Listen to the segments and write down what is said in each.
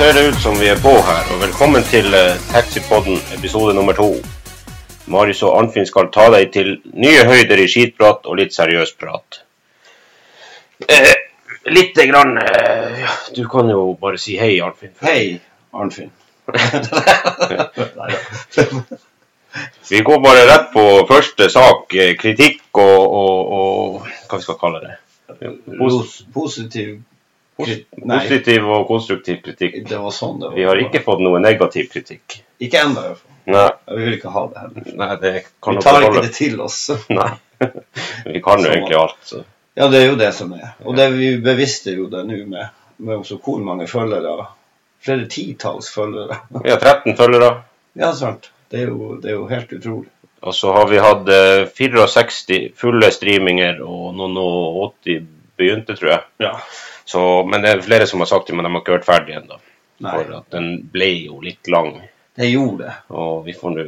ser det ut som vi er på her, og velkommen til eh, Taxipodden episode nummer to. Marius og Arnfinn skal ta deg til nye høyder i skitprat og litt seriøs prat. Eh, Lite grann eh, Du kan jo bare si hei, Arnfinn. Hei, Arnfinn. Vi går bare rett på første sak. eh, Kritikk og, og, og hva vi skal kalle det. Pos Positiv positiv og konstruktiv kritikk. det var sånn det var. Vi har ikke fått noe negativ kritikk. Ikke ennå, i hvert fall. Nei, Vi vil ikke ha det heller. nei det kan Vi tar ikke det til oss. Nei. Vi kan jo Sånn. egentlig alt. Så. Ja, det er jo det som er. Og det vi bevisste jo det nå med, med også hvor mange følgere. Flere titalls følgere. Vi har 13 følgere. Ja, sant. Det er jo, det er jo helt utrolig. Og så har vi hatt eh, 64 fulle streaminger og noen og 80 begynte, tror jeg. Ja. Så, men det er flere som har sagt det, men de har ikke hørt ferdig ennå. For at den ble jo litt lang. det gjorde det. Og vi får nå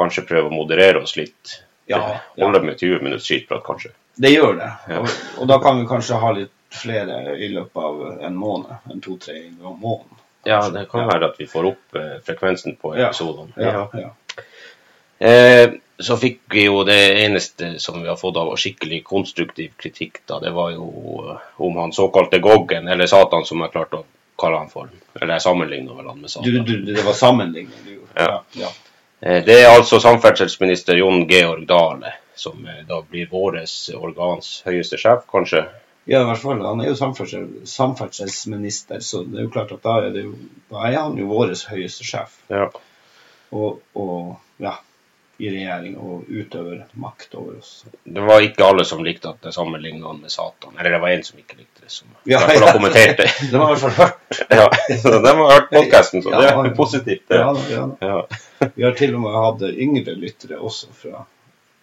kanskje prøve å moderere oss litt. Ja, Holde med 20 minutts skitprat, kanskje. Det gjør det. Ja. Og, og da kan vi kanskje ha litt flere i løpet av en måned. En to-tre i måneden. Ja, det kan være at vi får opp eh, frekvensen på Ja. Ja, ja. Eh, så fikk vi jo det eneste som vi har fått av skikkelig konstruktiv kritikk, da. Det var jo eh, om han såkalte Goggen, eller Satan, som jeg klarte å kalle han for. Eller jeg sammenligna vel han med Satan. du, det var sammenligning du gjorde. Ja. ja. Eh, det er altså samferdselsminister Jon Georg Dale, som da blir våres organs høyeste sjef, kanskje. Ja, i hvert fall. Han er jo samferdsel, samferdselsminister, så det er jo klart at da er, det jo, da er han jo vår høyeste sjef. Ja. Og, og ja, i regjering og utøver makt over oss. Det var ikke alle som likte at jeg sammenlignet han med Satan. Eller det var en som ikke likte det, som Ja, ja. har kommentert det. Det var i hvert fall hørt. Ja, så de har hørt podkasten, så det er positivt. Det. Ja, ja. Ja. Vi har til og med hatt yngre lyttere også fra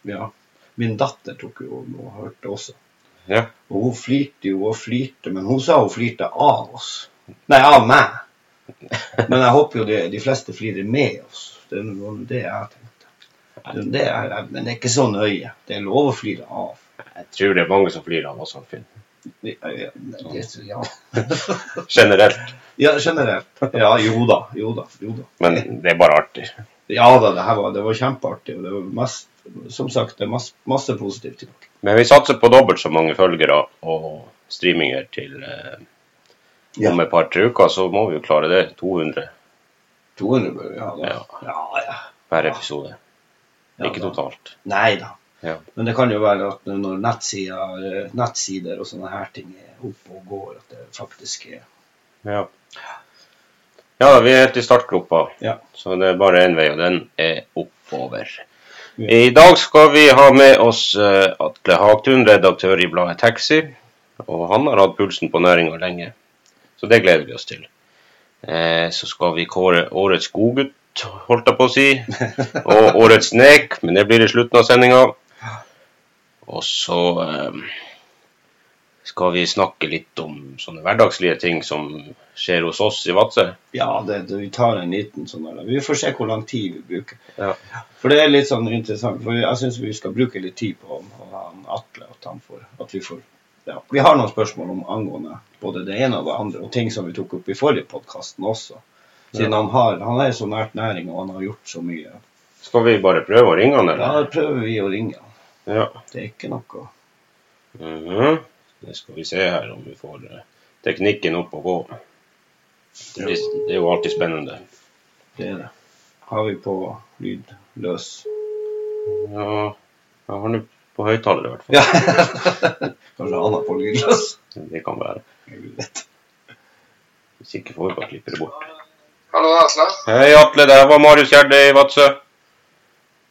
ja. Min datter tok jo og hørte også. Ja. Og hun flirte jo og flirte, men hun sa hun flirte av oss. Nei, av meg. Men jeg håper jo de, de fleste flirer med oss. Det er noe det jeg tenkte. Det, er, men det er ikke så nøye. Det er lov å flire av. Jeg tror det er mange som flirer av oss, Finn. Ja, ja. Generelt. ja, generelt. Ja, jo da. Jo da. Jo da. Men det er bare artig. Ja da, det her var, det var kjempeartig. Og det var mest, som sagt, det er masse, masse positivt tilbake. Men vi satser på dobbelt så mange følgere og streaminger til eh, Ja. om et par-tre uker, så må vi jo klare det. 200 200 bør vi ha da. Ja. Ja, ja. per episode. Ja, Ikke da. totalt. Nei da. Ja. Men det kan jo være at når nettsider, nettsider og sånne her ting er oppe og går, at det faktisk er Ja. ja, vi er helt i startgropa, Ja. så det er bare én vei, og den er oppover. I dag skal vi ha med oss eh, Atle Hagtun, redaktør i bladet Taxi. Og han har hatt pulsen på næringa lenge, så det gleder vi oss til. Eh, så skal vi kåre årets godgutt, holdt jeg på å si. Og årets nek, men det blir i slutten av sendinga. Og så eh, skal vi snakke litt om sånne hverdagslige ting som skjer hos oss i Vadsø. Ja, det, det, vi tar en liten sånn. Vi får se hvor lang tid vi bruker. Ja. For det er litt sånn interessant. For jeg syns vi skal bruke litt tid på på han Atle. At, han får, at vi får ja. Vi har noen spørsmål om angående både det ene og det andre, og ting som vi tok opp i forrige podkasten også. Siden han, har, han er så nært næring, og han har gjort så mye. Skal vi bare prøve å ringe han, Da eller? prøver vi å ringe han. Ja. Det er ikke noe Mhm. Det skal vi se her om vi får eh, teknikken opp og gå. Det, det er jo alltid spennende. Det er det. Har vi på lyd løs? Ja, jeg har nå på høyttaler i hvert fall. Ja. Kanskje han har på lydløs? Det kan være. Hvis ikke får vi bare klippe det bort. Hallo, Atle. Hei Atle, det var Marius Gjerde i Vadsø.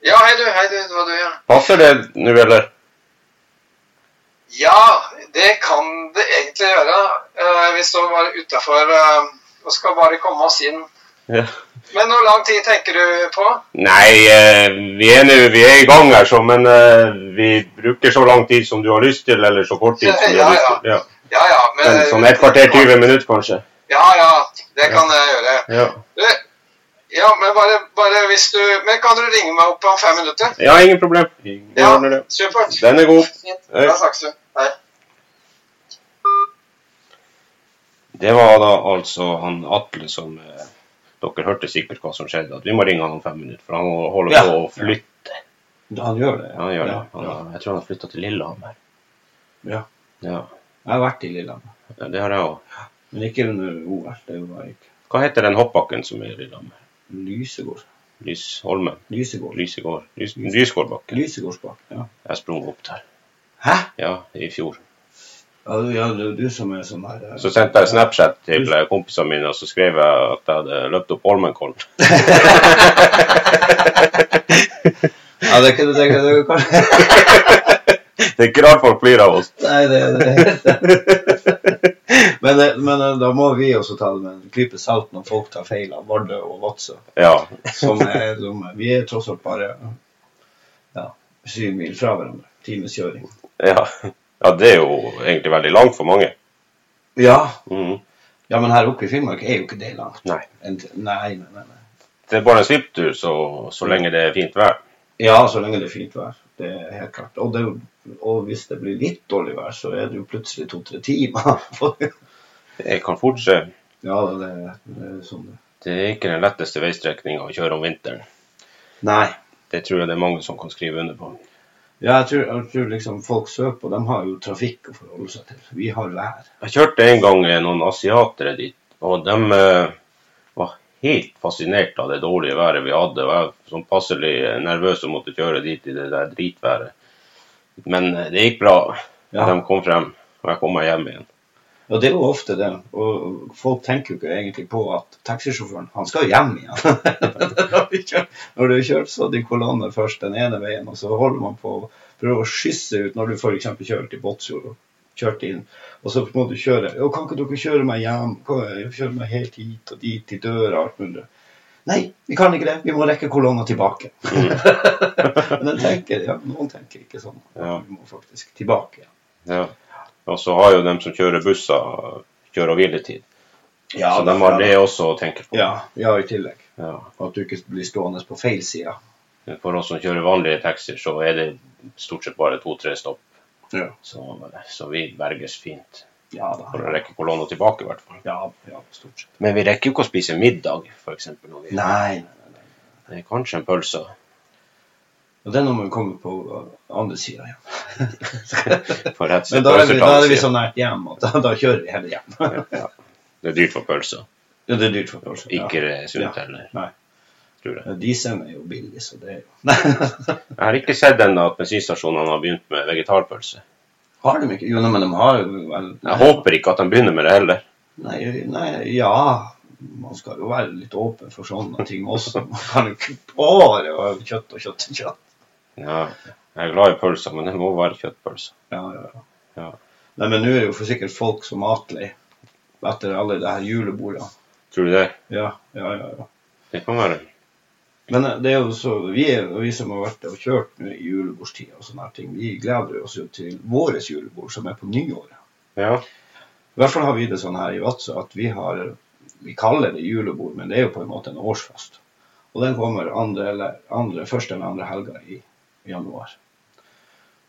Ja, hei du, hei du, det var du, ja. Passer det nå, eller? Ja, det kan det egentlig gjøre. Eh, vi står bare utafor eh, og skal bare komme oss inn. Ja. Men hvor lang tid tenker du på? Nei, eh, vi er, nu, vi er i gang her, så, men vi bruker så lang tid som du har lyst til, eller så kort tid som du har Ja, lyst til. Ja. Ja, ja. Men, Men sånn et kvarter, 20 minutter kanskje. Ja, ja, det kan jeg gjøre. Ja, Du, ja, men bare, bare hvis du Men kan du ringe meg opp om fem minutter? ja ingen problem. Ingen Ja, ordner det. supert. Den er god. Fint. Da snakkes vi. Hei. Det var da altså han Atle som eh, Dere hørte sikkert hva som skjedde. At vi må ringe han om fem minutter, for han holder Ja. på å flytte. Han gjør det. Ja, han gjør det. Han, ja. Jeg tror han har flytta til Lillehammer. Ja. Ja. Jeg har vært i Lillehammer, ja, det har jeg òg. Men ikke under OL. Det var ikke Hva heter den hoppbakken som er i Lillehammer? Lysegård. Lysholmen? Lysegård. Lysegård? Lys, Lysegårdbakken. Lysegårdsbakken, Ja. Jeg sprang opp der. Hæ? Ja, i fjor. Ja, du, ja, du, du som er sånn her eh, Så sendte jeg Snapchat til du... kompisene mine, og så skrev jeg at jeg hadde løpt opp Holmenkollen. Ja, det er ikke det, deg kanskje Det er ikke rart folk blir av oss. Nei, det er det. Men, men eh, da må vi også ta det med en klype salt når folk tar feil av Vardø og Vadsø. Ja. Som er, som, vi er tross alt bare ja, syv mil fra hverandre. Times kjøring. ja. Ja, det er jo egentlig veldig langt for mange. Ja. Mhm. ja, men her oppe i Finnmark er jo ikke det langt. Nei. En Nei, nei, nei. nei. Det er bare en svipptur så, så lenge det er fint vær. Ja, så lenge det er fint vær. Det er helt klart. Og, det, og hvis det blir litt dårlig vær, så er det jo plutselig to-tre timer. Det kan fort skje. ja, det, det er sånn det Det er ikke den letteste veistrekninga å kjøre om vinteren. Nei. Det tror jeg det er mange som kan skrive under på. Ja, jeg tror, jeg tror liksom folk sørpå, de har jo trafikk å forholde seg til. Vi har vær. Jeg kjørte en gang noen asiatere dit, og de eh, var helt fascinert av det dårlige været vi hadde. Og jeg var sånn passelig nervøs og måtte kjøre dit i det der dritværet. Men eh, det gikk bra. Ja. De kom frem, og jeg kom meg hjem igjen. Ja, det er jo ofte det. Og folk tenker jo ikke egentlig på at taxisjåføren, han skal jo hjem igjen. Når du har kjørt så de kolonne først den ene veien, og så holder man på å prøve å skysse ut når du f.eks. kjører til Båtsfjord og kjørt inn, og så må du kjøre «Jo, Kan ikke dere kjøre meg hjem? Kjøre meg helt hit og dit til døra og alt mulig. Nei, vi kan ikke det. Vi må rekke kolonna tilbake. Men den tenker, ja, noen tenker ikke sånn. Ja. Vi må faktisk tilbake. igjen. Ja. Og så har jo de som kjører busser, kjøre- og hviletid. Ja, så de har det også å tenke på. Ja, ja, i tillegg. Ja. At du ikke blir stående på feil side. For oss som kjører vanlige taxier, så er det stort sett bare to-tre stopp. Ja. Så, så vi berges fint. Ja da. For å rekke kolonna tilbake, i hvert fall. Ja, ja, stort sett. Men vi rekker jo ikke å spise middag, f.eks. Nei, nei, nei. Er kanskje en pølse. Og det er når man kommer på andre sida igjen. Men da er, vi, da er vi så nært hjem at da, da kjører vi heller hjem. ja. Det er dyrt for pølser. Ja, det er dyrt for oss. Ikke det sunt heller, Nei. tror jeg. Ja, Dieselen er jo billig, så det er jo Jeg har ikke sett ennå at bensinstasjonene har begynt med vegetarpølse. Har de ikke? Jo, men de har jo vel Jeg håper ikke at de begynner med det heller. Nei, nei, ja. Man skal jo være litt åpen for sånne ting også. Man kan jo ikke bare kjøtt og kjøtt og kjøtt. Ja, jeg er glad i pølser, men det må være kjøttpølser. Ja, ja, ja. Nei, men nå er jo for sikkert folk så matlei etter alle de her julebordene. Tror du det? Ja, ja, ja. ja. Det kan være. Men eh, det er jo så, vi, er, vi som har vært og kjørt nå i julebordstida og sånne ting, vi gleder oss jo til vårt julebord, som er på nyåret. Ja. I hvert fall har vi det sånn her i Vadsø at vi har Vi kaller det julebord, men det er jo på en måte en årsfest. Og den kommer andre, eller andre, første eller andre helga i januar.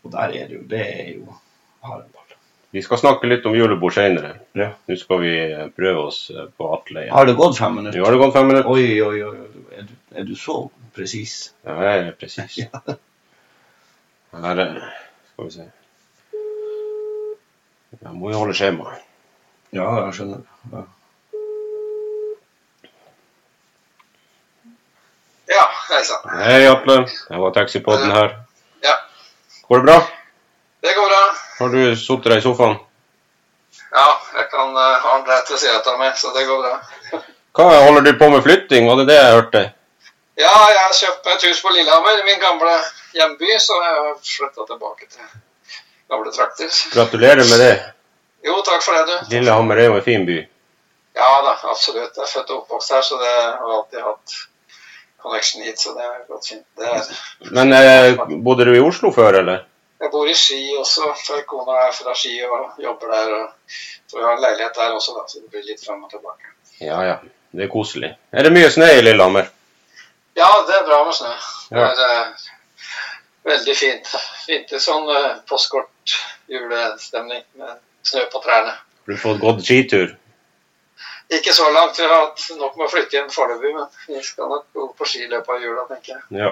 Og der er det jo Det er jo Haraldball. Vi skal snakke litt om julebord senere. Ja. Nå skal vi eh, prøve oss eh, på Atle. Har det gått fem minutter? Ja, har det gått fem minutter. Oi, oi, oi. Er du, er du så presis? Ja, jeg er presis. Her eh, skal vi se. Jeg må jo holde skjema. Ja, jeg skjønner. Ja. Ja, hei sann. Hei, Atle. Det var taxipodden her. Ja, Går det bra? det går bra. Har du sittet deg i sofaen? Ja, jeg kan uh, ha en rett ved siden av meg, så det går bra. Hva holder du på med flytting? Var det det jeg hørte? Ja, jeg har kjøpt meg et hus på Lillehammer, min gamle hjemby, så jeg har flytta tilbake til gamle trakter. Gratulerer med det. Jo, takk for det, du. Lillehammer er jo en fin by. Ja da, absolutt. Jeg er født og oppvokst her, så det har alltid hatt connection hit, så det er gått fint. Er, Men eh, bodde du i Oslo før, eller? jeg bor i Ski også, for kona er fra Ski og jobber der. Og, så vi har en leilighet der også, da, så det blir litt fram og tilbake. Ja, ja. Det er koselig. Er det mye snø i Lillehammer? Ja, det er bra med snø. Det er eh, veldig fint. Fint sånn eh, postkort julestemning med snø på trærne. Har du fått gått skitur? Ikke så langt. Vi har hatt nok med å flytte inn foreløpig, men vi skal nok gå på ski i løpet av jula, tenker jeg. Ja.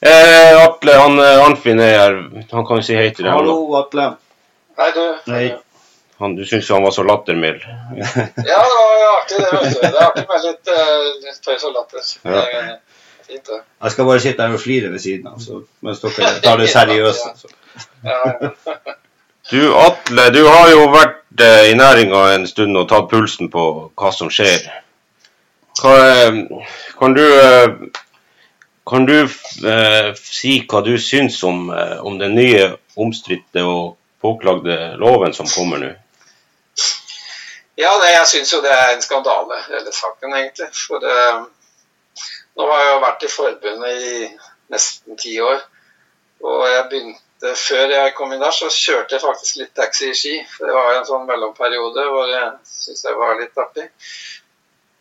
Eh, Atle, han eh, Arnfinn er her. Han kan jo si hei til deg. Hallo, Atle. Hei, du. Hei. Han, du syns han var så lattermild. Ja, det var artig, det. vet du. Det er artig med litt, uh, litt tøys og latter. Ja. Fint, det. Jeg skal bare sitte her og flire ved siden av, så, mens dere tar det seriøst. Ja, ja. Du Atle, du har jo vært eh, i næringa en stund og tatt pulsen på hva som skjer. Hva, eh, kan du eh, kan du si hva du syns om, om den nye omstridte og påklagde loven som kommer nå? Ja, det, jeg syns jo det er en skandale, hele saken, egentlig. For nå har jeg jo vært i forbundet i nesten ti år. Og jeg begynte, før jeg kom inn der, så kjørte jeg faktisk litt taxi i Ski. For det var en sånn mellomperiode hvor jeg syntes det var litt artig.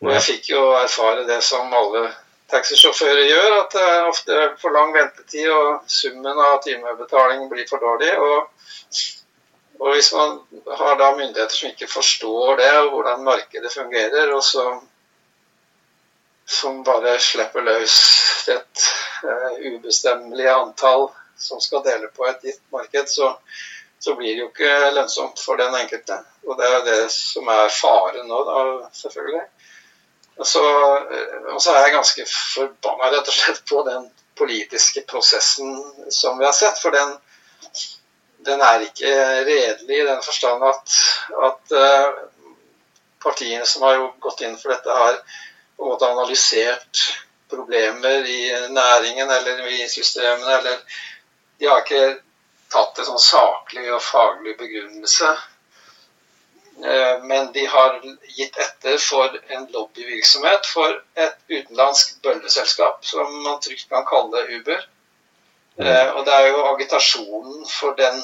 Og jeg fikk jo erfare det som alle taxisjåfører gjør, at det er ofte for lang ventetid og summen av timebetaling blir for dårlig. Og, og hvis man har da myndigheter som ikke forstår det, og hvordan markedet fungerer, og så som bare slipper løs et uh, ubestemmelig antall som skal dele på et gitt marked, så, så blir det jo ikke lønnsomt for den enkelte. Og det er det som er faren nå, da, selvfølgelig. Og så, eh, og så er jeg ganske forbanna rett og slett på den politiske prosessen som vi har sett. For den, den er ikke redelig i den forstand at, at eh, partiene som har jo gått inn for dette, har på en måte analysert problemer i næringen eller i systemene. eller De har ikke tatt en sånn saklig og faglig begrunnelse. Eh, Men de har gitt etter for en lobbyvirksomhet for et utenlandsk bølleselskap, som man trygt kan kalle Uber. Eh, Og det er jo agitasjonen for den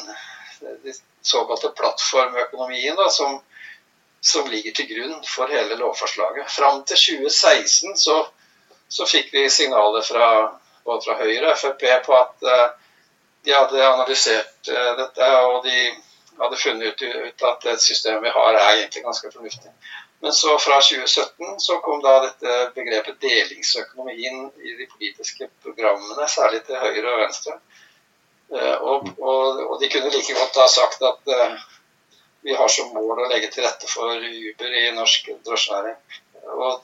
såkalte plattformøkonomien da, som, som ligger til grunn for hele lovforslaget. Fram til 2016 så, så fikk vi signaler fra både fra Høyre og Frp på at eh, de hadde analysert eh, dette, og de hadde funnet ut, ut at det systemet vi har er egentlig ganske fornuftig. Men så fra 2017 så kom da dette begrepet delingsøkonomien i de politiske programmene, særlig til høyre og venstre. Eh, Og, og, og de kunne like godt ha sagt at eh, vi har som mål å legge til rette for Uber i norsk drosjenæring. Og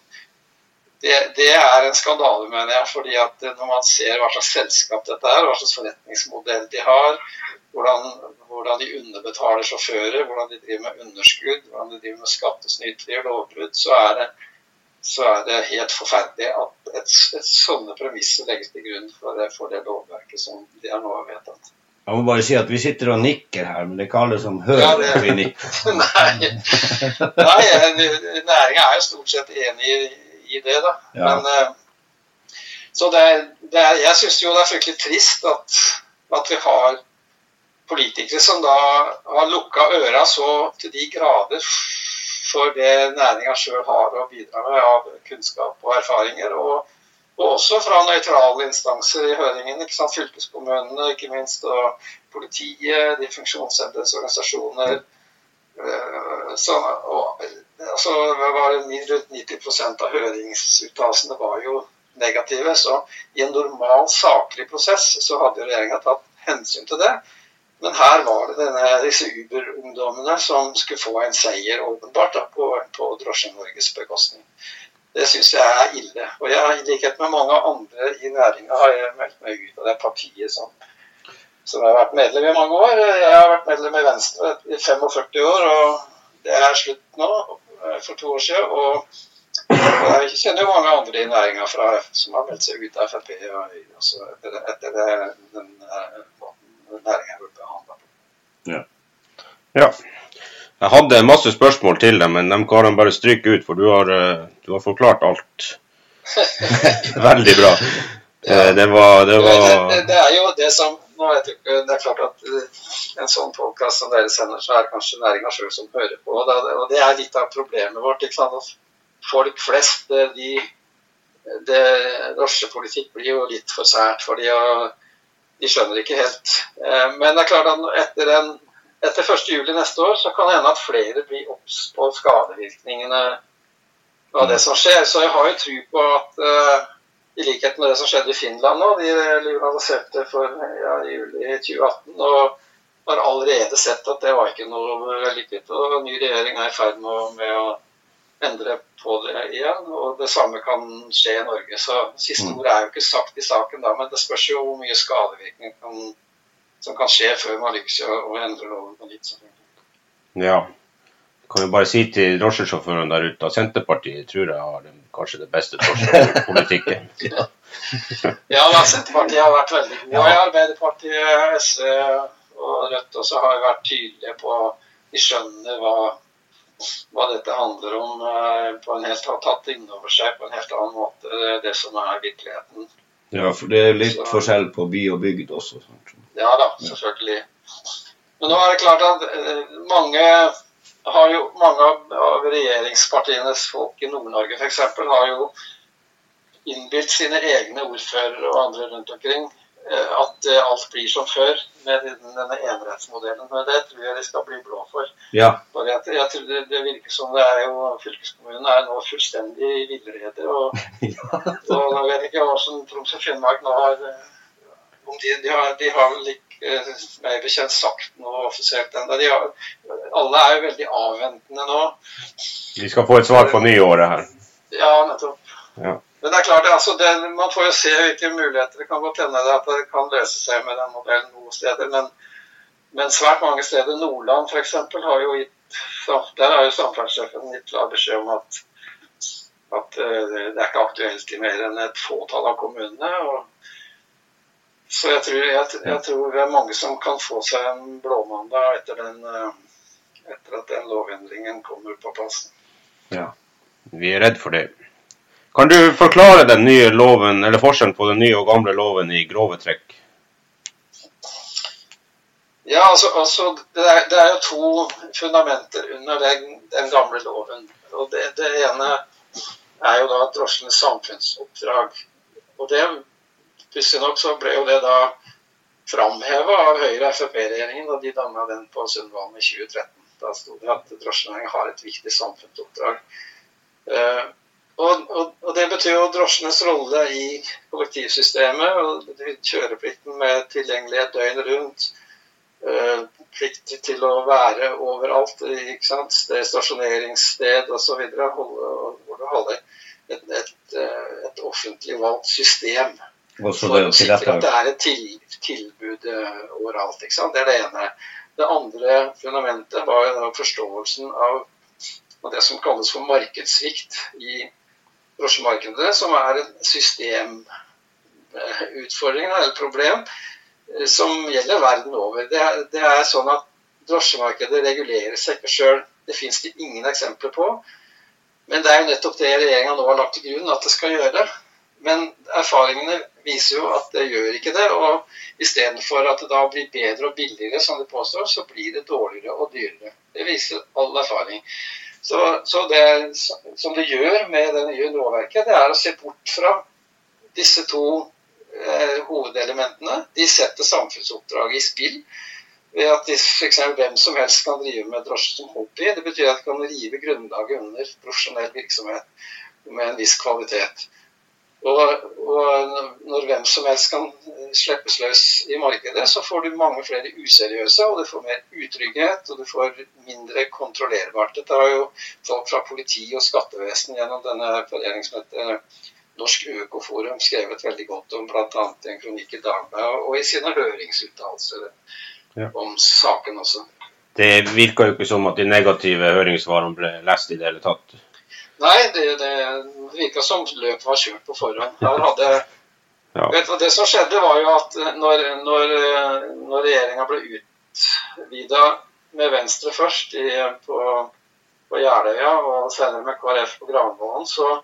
det, det er en skandale, mener jeg. fordi at når man ser hva slags selskap dette er, hva slags forretningsmodell de har, hvordan, hvordan de underbetaler sjåfører, hvordan de driver med underskudd, hvordan de driver med skattesnyteri og lovbrudd, så er det, så er det helt forferdelig at et, et sånne premisser legges til grunn for det, for det lovverket som de har nå vedtatt. Jeg må bare si at vi sitter og nikker her, men det er ikke alle som Ja, hører det- at vi nikker. Nei, Nei næringa er jo stort sett enig i, i det, da. Ja. Men, eh, så det, er- det er, jeg syns jo det er fryktelig trist at, at vi har politikere som da har lukka øra så til de grader for det næringa sjøl har å bidra med av kunnskap og erfaringer. og og også fra nøytrale instanser i høringen. ikke sant, Fylkeskommunene, ikke minst, og politiet, de funksjonshemmedes organisasjoner. Eh, Så, og, altså, rundt 90% av høringsuttalelsene var jo negative. Så i en normal, saklig prosess så hadde regjeringa tatt hensyn til det. Men her var det denne, disse Uber-ungdommene som skulle få en seier, åpenbart, da, på, på Drosje-Norges bekostning. Det syns jeg er ille. Og jeg, i likhet med mange andre i næringa har jeg meldt meg ut av det partiet som, som har vært medlem i mange år. Jeg har vært medlem i Venstre i 45 år, og det er slutt nå, for to år siden. Og, jeg kjenner jo mange andre i næringa som har meldt seg ut av Frp også etter, etter det, den eh, måten næringa blitt behandla på. Ja. Jeg hadde masse spørsmål til deg, men dem kan de bare stryke ut, for du har, eh, du har forklart alt. Veldig bra. Eh, Det var, det Det, det, det er jo det som nå vet jeg ikke, Det er klart at eh, en sånn podkast som dere sender, så er det kanskje næringa sjøl som hører på. Og det, er litt av problemet vårt. ikke sant? Folk flest, eh, de det, Drosjepolitikk blir jo litt for sært for de, og de skjønner ikke helt. Eh, Men det er klart at etter en etter 1.7 neste år så kan det hende at flere blir obs på skadevirkningene av det som skjer. Så jeg har jo tro på at i likhet med det som skjedde i Finland nå, de liberaliserte for ja, juli 2018 og har allerede sett at det var ikke noe vellykket. Og ny regjering er i ferd med, med, å endre på det igjen. Og det samme kan skje i Norge. Så siste mm. ord er jo ikke sagt i saken da, men det spørs jo hvor mye skadevirkning kan som kan skje før man lykkes i å endre loven på nytt. Ja. Kan jo bare si til drosjesjåførene der ute at Senterpartiet tror jeg har den, kanskje det beste drosjepolitikken. ja. ja, Senterpartiet har vært veldig gode. Ja. Arbeiderpartiet, SV og Rødt også har vært tydelige på De skjønner hva, hva dette handler om, eh, på en helt, har tatt inn over seg på en helt annen måte, det som er virkeligheten. Ja, for det er litt så. forskjell på by og bygd også. Sant? Ja da, selvfølgelig. Men nå er det klart at eh, mange har jo mange av regjeringspartienes folk i Nord-Norge f.eks. har jo innbilt sine egne ordførere og andre rundt omkring eh, at eh, alt blir som før med denne enerettsmodellen. Men det tror jeg de skal bli blå for. Ja. Jeg, jeg tror det, det, virker som det er jo fylkeskommunen er nå fullstendig i villrede. Og, og jeg vet ikke som Troms og Finnmark nå har om de, de, har, de har vel ikke eh, meg bekjent sagt noe offisielt ennå. Alle er jo veldig avventende nå. Vi skal få et svar på nyåret her. Ja, nettopp. Ja. Men det er klart, altså, det, man får jo se hvilke muligheter. Det kan godt hende at det kan løse seg med den modellen noen steder. Men, men svært mange steder, Nordland f.eks., har jo gitt Der har jo samferdselssjefen gitt klar beskjed om at, at uh, det er ikke aktuelt i mer enn et fåtall av kommunene. og så jeg tror, jeg, jeg tror, det er mange som kan få seg en blåmandag etter, den, eh, etter at den lovendringen kommer på plass. Ja, vi er redd for det. Kan du forklare den nye loven, eller forskjellen på den nye og gamle loven i grove trekk? Ja, altså, altså det, er, det, er, jo to fundamenter under den, den gamle loven. Og det, det, ene er jo da drosjenes samfunnsoppdrag. Og det Pussig nok så ble jo det da framheva av Høyre-Frp-regjeringen da de danna den på Sundvolden i 2013. Da sto det at drosjenæringen har et viktig samfunnsoppdrag. Uh, og, og, og, Det betyr jo drosjenes rolle i kollektivsystemet og kjøreplikten med tilgjengelighet døgnet rundt. Uh, plikt til å være overalt, ikke sant? Sted, stasjoneringssted osv. Hvor du holder et, et, eh, et offentlig valgt system for å sikre at det er et til, tilbud uh, overalt. ikke sant? Det er det ene. Det andre fundamentet var jo forståelsen av, av, det som kalles for markedssvikt i drosjemarkedet, som er en systemutfordring eller et problem uh, som gjelder verden over. Det er, det er sånn at drosjemarkedet regulerer seg ikke sjøl. Det fins det ingen eksempler på. Men det er jo nettopp det regjeringa nå har lagt til grunn at det skal gjøre. Men erfaringene viser jo at det gjør ikke det. Og istedenfor at det da blir bedre og billigere, som det påstår, så blir det dårligere og dyrere. Det viser all erfaring. Så, så det som det gjør med det nye lovverket, det er å se bort fra disse to eh, hovedelementene. De setter samfunnsoppdraget i spill ved at f.eks. hvem som helst kan drive med drosje som hobby. Det betyr at de kan rive grunnlaget under profesjonell virksomhet med en viss kvalitet. Og, og, når hvem som helst kan slippes løs i markedet, så får du mange flere useriøse, og du får mer utrygghet, og du får mindre kontrollerbart. Dette har jo folk fra politi og skattevesen gjennom denne foreningen heter Norsk Økoforum skrevet veldig godt om, bl.a. i en kronikk i Dagbladet og i sine høringsuttalelser ja. om saken også. Det virka jo ikke som at de negative høringssvarene ble lest i det hele tatt. Nei, det, det virka som løpet var kjørt på forhånd. Der hadde ja. vet du, Det som skjedde, var jo at når, når, når regjeringa ble utvida med Venstre først i, på, på Jeløya og senere med KrF på Granvollen, så,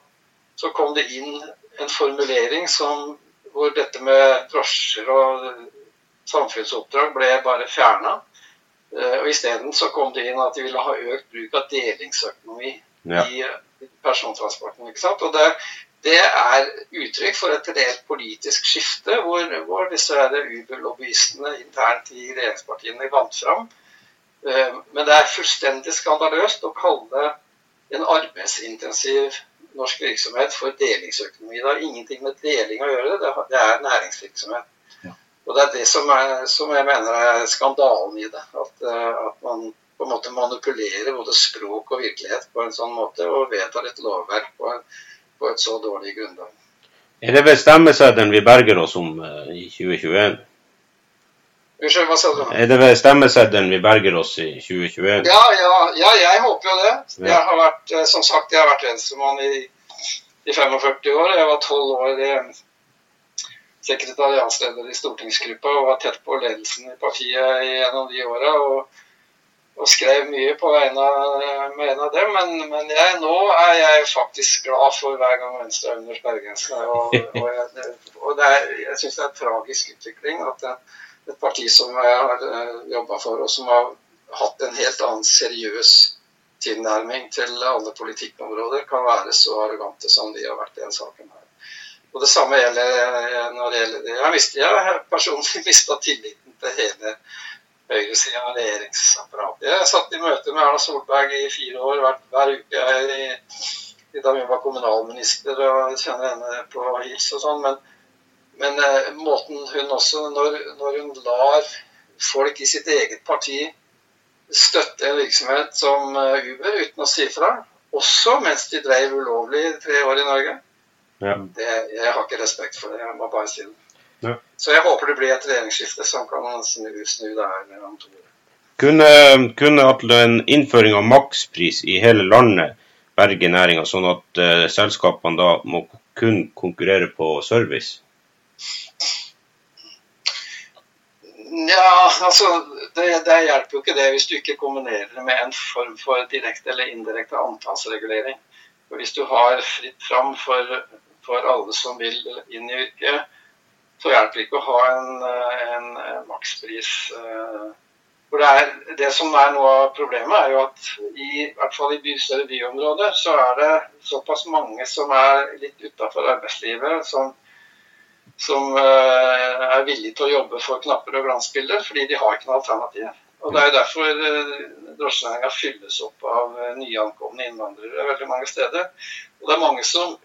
så, kom det inn en formulering som, hvor dette med drosjer og samfunnsoppdrag ble bare fjerna. Eh, og Isteden kom det inn at de ville ha økt bruk av delingsøkonomi ja. i persontransporten. ikke sant? Og det, det er uttrykk for et reelt politisk skifte, hvor, hvor disse Uber-lobbyistene internt i regjeringspartiene vant fram Eh, men det er fullstendig skandaløst å kalle en arbeidsintensiv norsk virksomhet for delingsøkonomi. Det har ingenting med deling å gjøre, det er næringsvirksomhet. Ja. Og det er det som, er, som, jeg mener er skandalen i det. At, eh, at, man på en måte manipulerer både språk og virkelighet på en sånn måte, og vedtar et lovverk på, en, på et så dårlig grunnlag. Er det ved stemmeseddelen vi berger oss om uh, i 2021? Unnskyld, hva sa du? Er det ved stemmeseddelen vi berger oss i 2021? Ja, ja, ja jeg håper jo det. Jeg har vært, eh, som sagt, jeg har vært venstremann i, i 45 år. Jeg var 12 år i sekretariatsleder i stortingsgruppa og var tett på ledelsen i partiet i en av de åra. Og, og, skrev mye på vegne av dem. Men, men jeg, nå er jeg faktisk glad for hver gang Venstre er under sperregrensen. Og, og, jeg, og det jeg syns det er en tragisk utvikling at det, et parti som jeg har eh, jobba for, og som har hatt en helt annen seriøs tilnærming til alle politikkområder, kan være så arrogante som de har vært i denne saken. her. Og Det samme gjelder eh, når det gjelder Jeg mistet, jeg har personlig mista tilliten til hele høyresida av regjeringsapparatet. Jeg satt i møte med Erna Solberg i fire år hver, hver uke i, i, da hun var kommunalminister, og kjenner henne på hils og sånn. men men eh, måten hun også, når, når, hun lar folk i sitt eget parti støtte en virksomhet som uh, Uber uten å si fra, også mens de drev ulovlig tre år i Norge ja. det, Jeg har ikke respekt for det. Jeg må bare si det. Så jeg håper det blir et regjeringsskifte som kan snu, snu det her om to. Kunne, kunne en innføring av makspris i hele landet berge næringa, sånn at uh, selskapene da må kun konkurrere på service? Ja, altså det, det, hjelper jo ikke det hvis du ikke kombinerer det med en form for direkte eller indirekte antallsregulering. Og Hvis du har fritt fram for, for alle som vil inn i yrket, så hjelper det ikke å ha en, en, en makspris. Eh, for det, er, det som er noe av problemet, er jo at i, i hvert fall i by, større byområder så er det såpass mange som er litt utafor arbeidslivet, som som eh, er villige til å jobbe for knapper og glansbilder, fordi de har ikke noe alternativ. Og Det er jo derfor eh, drosjenæringa fylles opp av eh, nyankomne innvandrere veldig mange steder. Og det er mange som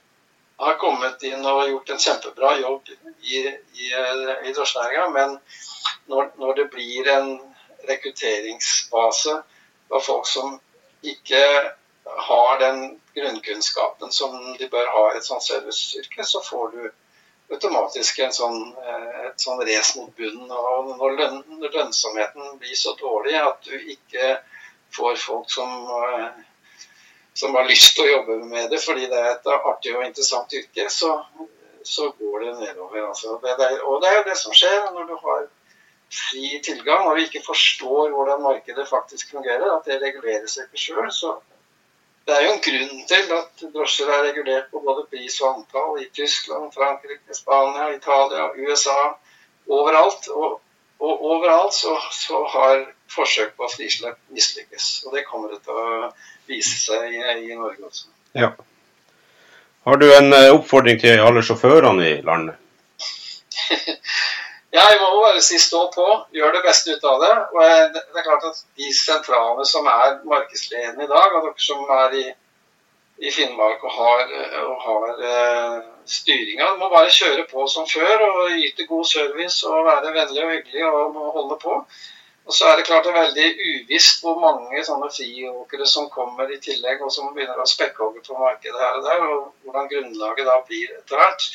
har kommet inn og gjort en kjempebra jobb i, i, i drosjenæringa, men når, når, det blir en rekrutteringsbase av folk som ikke har den grunnkunnskapen som de bør ha i et sånt serviceyrke, så får du automatisk en sånn, eh, et sånn race mot bunnen. Og når, løn, når, lønnsomheten blir så dårlig at du ikke får folk som, eh, som har lyst til å jobbe med det fordi det er et artig og interessant yrke, så, så går det nedover. Altså. Det, det, og det er jo det som skjer når du har fri tilgang og vi ikke forstår hvordan markedet faktisk fungerer, at det regulerer seg ikke sjøl, så det er jo en grunn til at drosjer er regulert på både pris og antall i Tyskland, Frankrike, Spania, Italia, USA. Overalt. Og, og overalt så, så, har forsøk på frislipp mislykkes. Og det kommer det til å vise seg i, i Norge også. Ja. Har du en eh, oppfordring til alle sjåførene i landet? Ja, jeg må bare si stå på. Gjør det beste ut av det. Og det er klart at de sentralene som er markedsledende i dag, og dere som er i, i Finnmark og har, og har uh, styringa, må bare kjøre på som før og yte god service og være vennlig og hyggelig og holde på. Og så er det klart det er veldig uvisst hvor mange sånne friåkere som kommer i tillegg, og som begynner å spekkhogge på markedet her og der, og hvordan grunnlaget da blir etter hvert.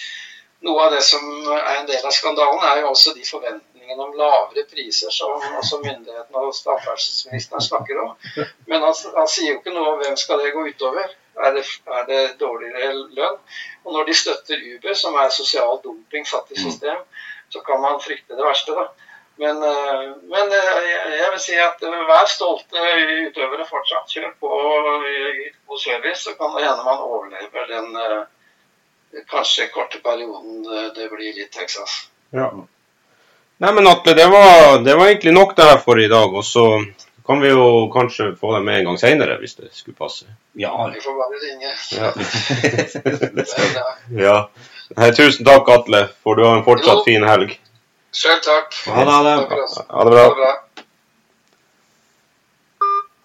Noe av det som er en del av skandalen, er jo også de forventningene om lavere priser som også myndighetene og samferdselsministeren snakker om. Men han, han, sier jo ikke noe om hvem skal det gå utover. Er det, er det dårligere lønn? Og når de støtter Uber, som er sosial dumping, i system, så kan man frykte det verste, da. Men, eh, men, eh, jeg vil si at vær stolte utøvere fortsatt. Kjør på god service, så kan det hende man overlever den eh, kanskje korte perioden det blir litt Texas. Ja. Nei, men Atle, det var, det var egentlig nok det her for i dag. Og så kan vi jo kanskje få deg med en gang seinere, hvis det skulle passe. Ja, vi får bare ringe. Ja. ja. Nei, tusen takk, Atle. for du har en fortsatt jo. fin helg. Sjøl takk. Ha det. Ha det bra.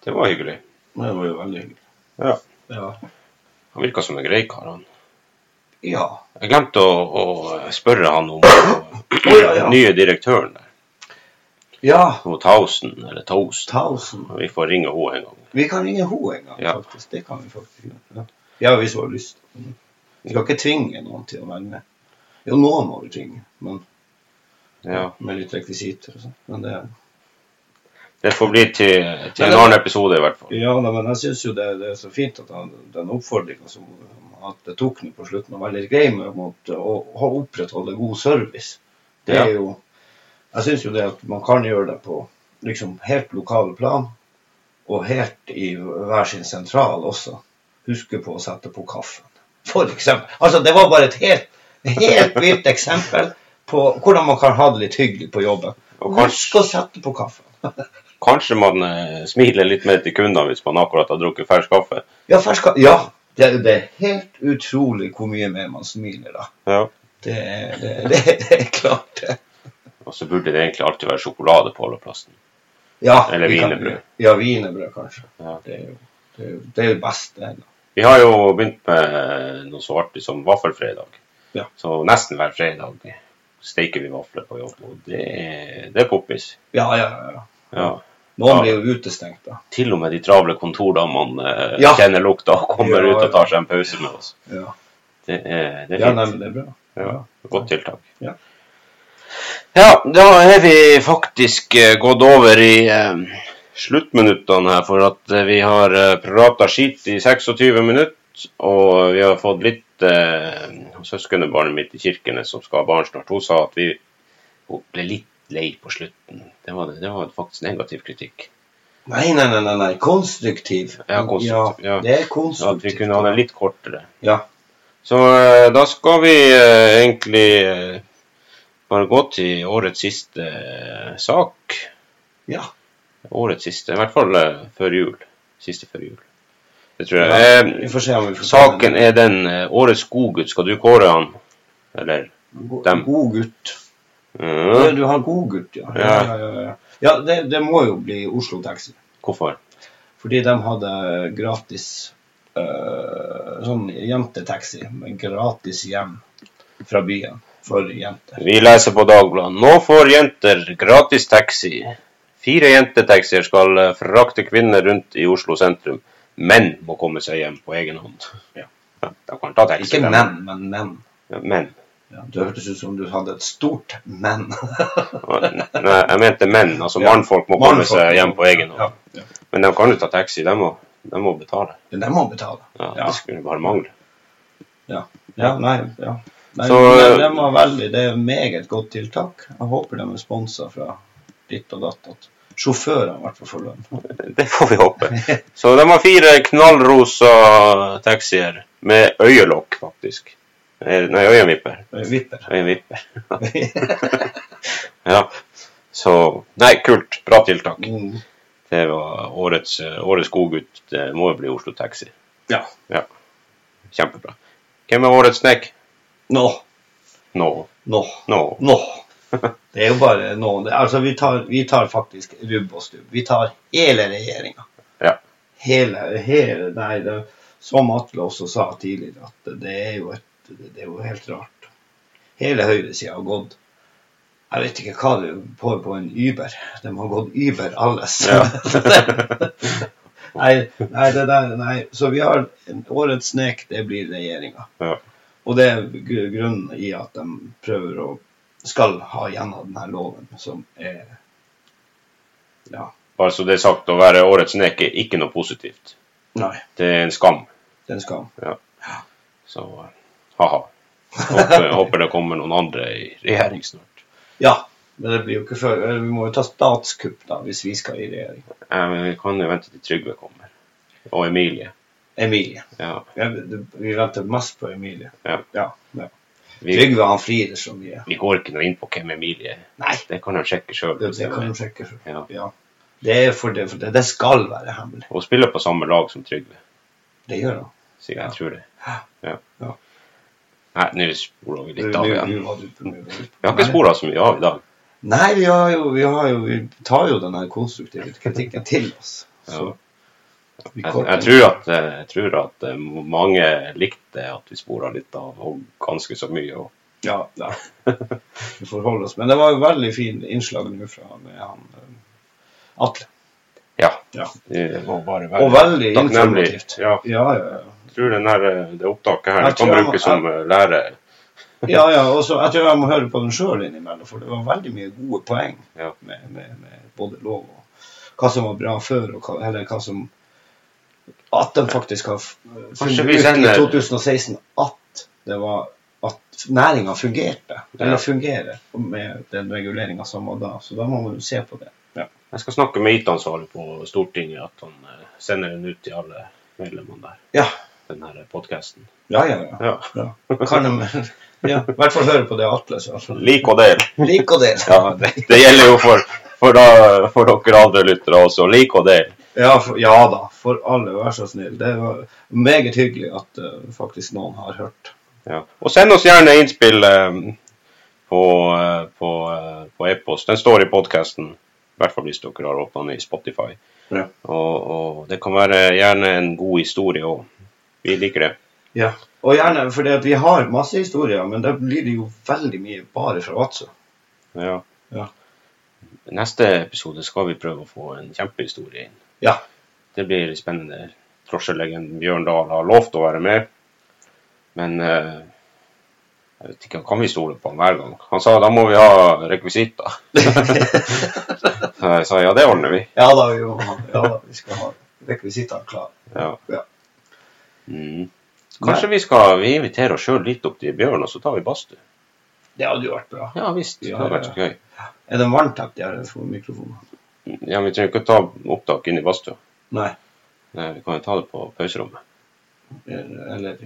Det var hyggelig. Det var jo veldig hyggelig. Ja. Ja. Han virka som en grei kar, han. ja. Jeg glemte å, å spørre han om den nye direktøren der. Ja. Hun Tausen, eller Toast. Tausen. Vi får ringe henne en gang. Vi kan ringe henne en gang, Ja. faktisk. Det kan vi faktisk gjøre. Ja. hvis hun har lyst. Vi skal ikke tvinge noen til å være med. Jo, nå må vi tvinge, men Ja. med litt rekvisitter og sånn. Men det Det får bli til, til en annen episode, i hvert fall. Ja, da, men jeg syns jo det, det er så fint at han, den oppfordringa som at det tok nå på slutten, var veldig grei med mot å, å opprettholde god service. Det er jo Jeg syns jo det at man kan gjøre det på liksom helt lokale plan, og helt i hver sin sentral også. Huske på å sette på kaffen. Eksempel. Altså, det var bare et helt, helt vilt eksempel på hvordan man kan ha det litt hyggelig på jobben. Og Husk å sette på kaffen. kanskje man eh, smiler litt mer til kundene hvis man akkurat har drukket fersk kaffe. Ja, fersk kaffe. Ja, det, det er helt utrolig hvor mye mer man smiler da. Ja. Det, det, det, det er klart, det. Og så burde det egentlig alltid være sjokolade på holdeplassen. Ja, Eller wienerbrød. Ja, wienerbrød, kanskje. Ja. Det er jo det, er jo, det er jo best, det. da. Vi har jo begynt med noe så artig som vaffelfredag. Ja. Så nesten hver fredag steiker vi vafler på jobb, og det, det er poppis. Ja, ja, ja. Ja. Noen Ja. blir jo utestengt, da. Til og med de travle kontordamene eh, Ja. kjenner lukta og kommer Ja, ut og tar seg en pause med oss. Ja, Det er, det er ja fint. nei, men det er bra. Ja, godt tiltak. Ja. Ja, da er vi faktisk eh, gått over i eh, sluttminuttene her, for at eh, vi har eh, prata skit i 26 minutter, og vi har fått litt eh, Søskenbarnet mitt i Kirkenes som skal ha barn snart, hun sa at vi hun ble litt lei på slutten. Det var, det var faktisk negativ kritikk. Nei, nei, nei, nei, nei. konstruktiv. Ja, konstruktiv, ja. det er Så at vi kunne ha det litt kortere. Ja. Så eh, da skal vi eh, egentlig bare gå til årets siste eh, sak. ja. Årets siste, i hvert fall eh, før jul. Siste før jul. Det tror jeg. Ja, Eh, Vi får se om vi får saken er den Årets godgutt. Skal du kåre han? Eller? God, dem. Godgutt. Ja. Du har godgutt, ja. Ja. Ja, ja, ja, det, det må jo bli Oslo Taxi. Hvorfor? Fordi de hadde gratis øh, sånn jentetaxi gratis hjem fra byen for jenter. Vi leser på Dagbladet. Nå får jenter gratis taxi. Fire jentetaxier skal eh, frakte kvinner rundt i Oslo sentrum. Menn må komme seg hjem på egen hånd. Ja. Ja, kan ta taxi. Ikke menn, men menn. Ja, menn. Ja, det hørtes ut som du hadde et stort men. Nei, jeg mente menn. Altså mannfolk må komme Mannfolk. seg hjem på egen hånd. Ja, ja. Men de kan jo ta taxi. De må, de må betale. De må betale. Ja. Det skulle bare mangle. Ja, ja nei, ja. Nei, Så, men det, var veldig, det er meget godt tiltak. Jeg håper de er sponsa fra ditt og datt. At sjåførene i hvert fall får lønn. Det får vi håpe. Så de har fire knallrosa taxier med øyelokk, faktisk. Eh, Nei, øyenvipper. Øyenvipper. Øyenvipper. ja. Så Nei, kult. Bra tiltak. Mm. Det var årets, eh, årets godgutt. Det må jo bli Oslo Taxi. Ja. Ja. Kjempebra. Hvem er årets snek? Nå. Nå. Nå. Nå. Det er jo bare nå. Altså, vi tar, vi tar faktisk rubb og stubb. Vi tar hele regjeringa. Ja. Hele, hele Nei, det, som Atle også sa tidligere, at det er jo, et, det er jo helt rart. Hele høyresida har gått Jeg vet ikke hva det får på en Uber. De har gått Uber alles. Ja. nei, nei, det der, nei. Så vi har årets snek, det blir regjeringa. Ja. Og det er grunnen i at de prøver å skal ha gjennom denne loven, som er Ja. Bare så det er sagt, å være årets nek er ikke noe positivt. Nei, Det er en skam. det er en skam. Ja. Så ha-ha. Håper, håper det kommer noen andre i regjering snart. Ja, men det blir jo ikke før Vi må jo ta statskupp da, hvis vi skal i regjering. Ja, men vi kan jo vente til Trygve kommer. Og Emilie. Emilie. Ja. Det- Vi venter mest på Emilie. Ja. ja, ja. Vi, Trygve han flirer så mye. vi går ikke noe inn på hvem Emilie er. Nei, Det kan han sjekke sjøl. det, det kan han sjekke. selv Ja. Ja. Det er for det, for det, det skal være hemmelig. Hun spiller på samme lag som Trygve, Det gjør han. sier jeg. Tror det. Ja. Ja. Nei, nå sporer vi litt av igjen. Vi har ikke spora så mye av i dag. Nei, vi, har jo, vi, har jo, vi tar jo den konstruktive kritikken til oss. Så, Vi Jeg, jeg, tror at, eh, jeg tror at eh, mange likte at vi spora litt av, og ganske så mye. Og, Ja, ja. Vi får holde oss. Men det var jo veldig fin innslag nå fra med han eh, Atle. ja. Ja. Det var bare Og veldig takknemlig. informativt. Ja, Ja, ja, jeg tror den her, eh, det opptaket her det kan brukes som lærer. lære. Ja, ja, og så jeg tror jeg må høre på den sjøl innimellom, for det var veldig mye gode poeng med, med, med både lov og hva som var bra før, og hva, eller hva som At de faktisk har funnet ut i 2016 at det var at næringa fungerte, eller fungerer, med den reguleringa som var da. Så da må man jo se på det. Ja. Jeg skal snakke med IT-ansvarlig på Stortinget, at han eh, sender den ut til alle medlemmene der. Ja, Den her podkasten. ja, ja. ja. Ja. ja. Kan de ja, i hvert fall høre på det Atle sa. Lik og del. Lik og del. Ja, det, det gjelder jo for, for, da, for dere andre lyttere også. Lik og del. Ja, for, ja da, for alle, vær så snill. Det var meget hyggelig at uh, faktisk noen har hørt. Ja. Og send oss gjerne innspill eh, på, uh, på, uh, på e-post. Den står i podkasten. I hvert fall hvis dere har åpna den i Spotify. Ja. Og, og det kan være gjerne en god historie òg. Vi liker det. Ja. Og gjerne, for vi har masse historier, men da blir det jo veldig mye bare fra Vadsø. Ja. Ja. Neste episode skal vi prøve å få en kjempehistorie inn. Ja. Det blir spennende. Drosjelegenden Bjørn Dahl har lovt å være med. Men uh, jeg vet ikke, kan vi stole på han hver gang? Han sa da må vi ha rekvisitter. Så jeg sa ja, det ordner vi. Ja da, vi, ha, ja, da, vi skal ha rekvisittene klare. Ja. Ja. Mm. Kanskje vi skal vi inviterer oss sjøl litt opp til Bjørn, og så tar vi badstue? Det hadde jo vært bra. Ja visst. Det hadde vært så gøy. Er den at de her mikrofoner? Ja, Vi trenger ikke ta opptak inn i badstua. Nei. Nei, Vi kan jo ta det på pauserommet. Eller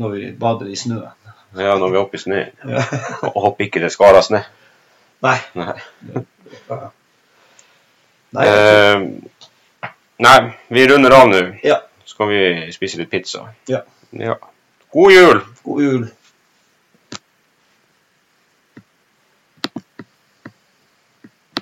når vi bader i snøen. Ja, når vi er oppe i snøen. Ja. Og håper ikke det skarer snø. Nei. Nei. Nei, Eh, nei, vi runder av nå. Ja. Skal vi spise litt pizza? Ja. ja. God jul! God jul.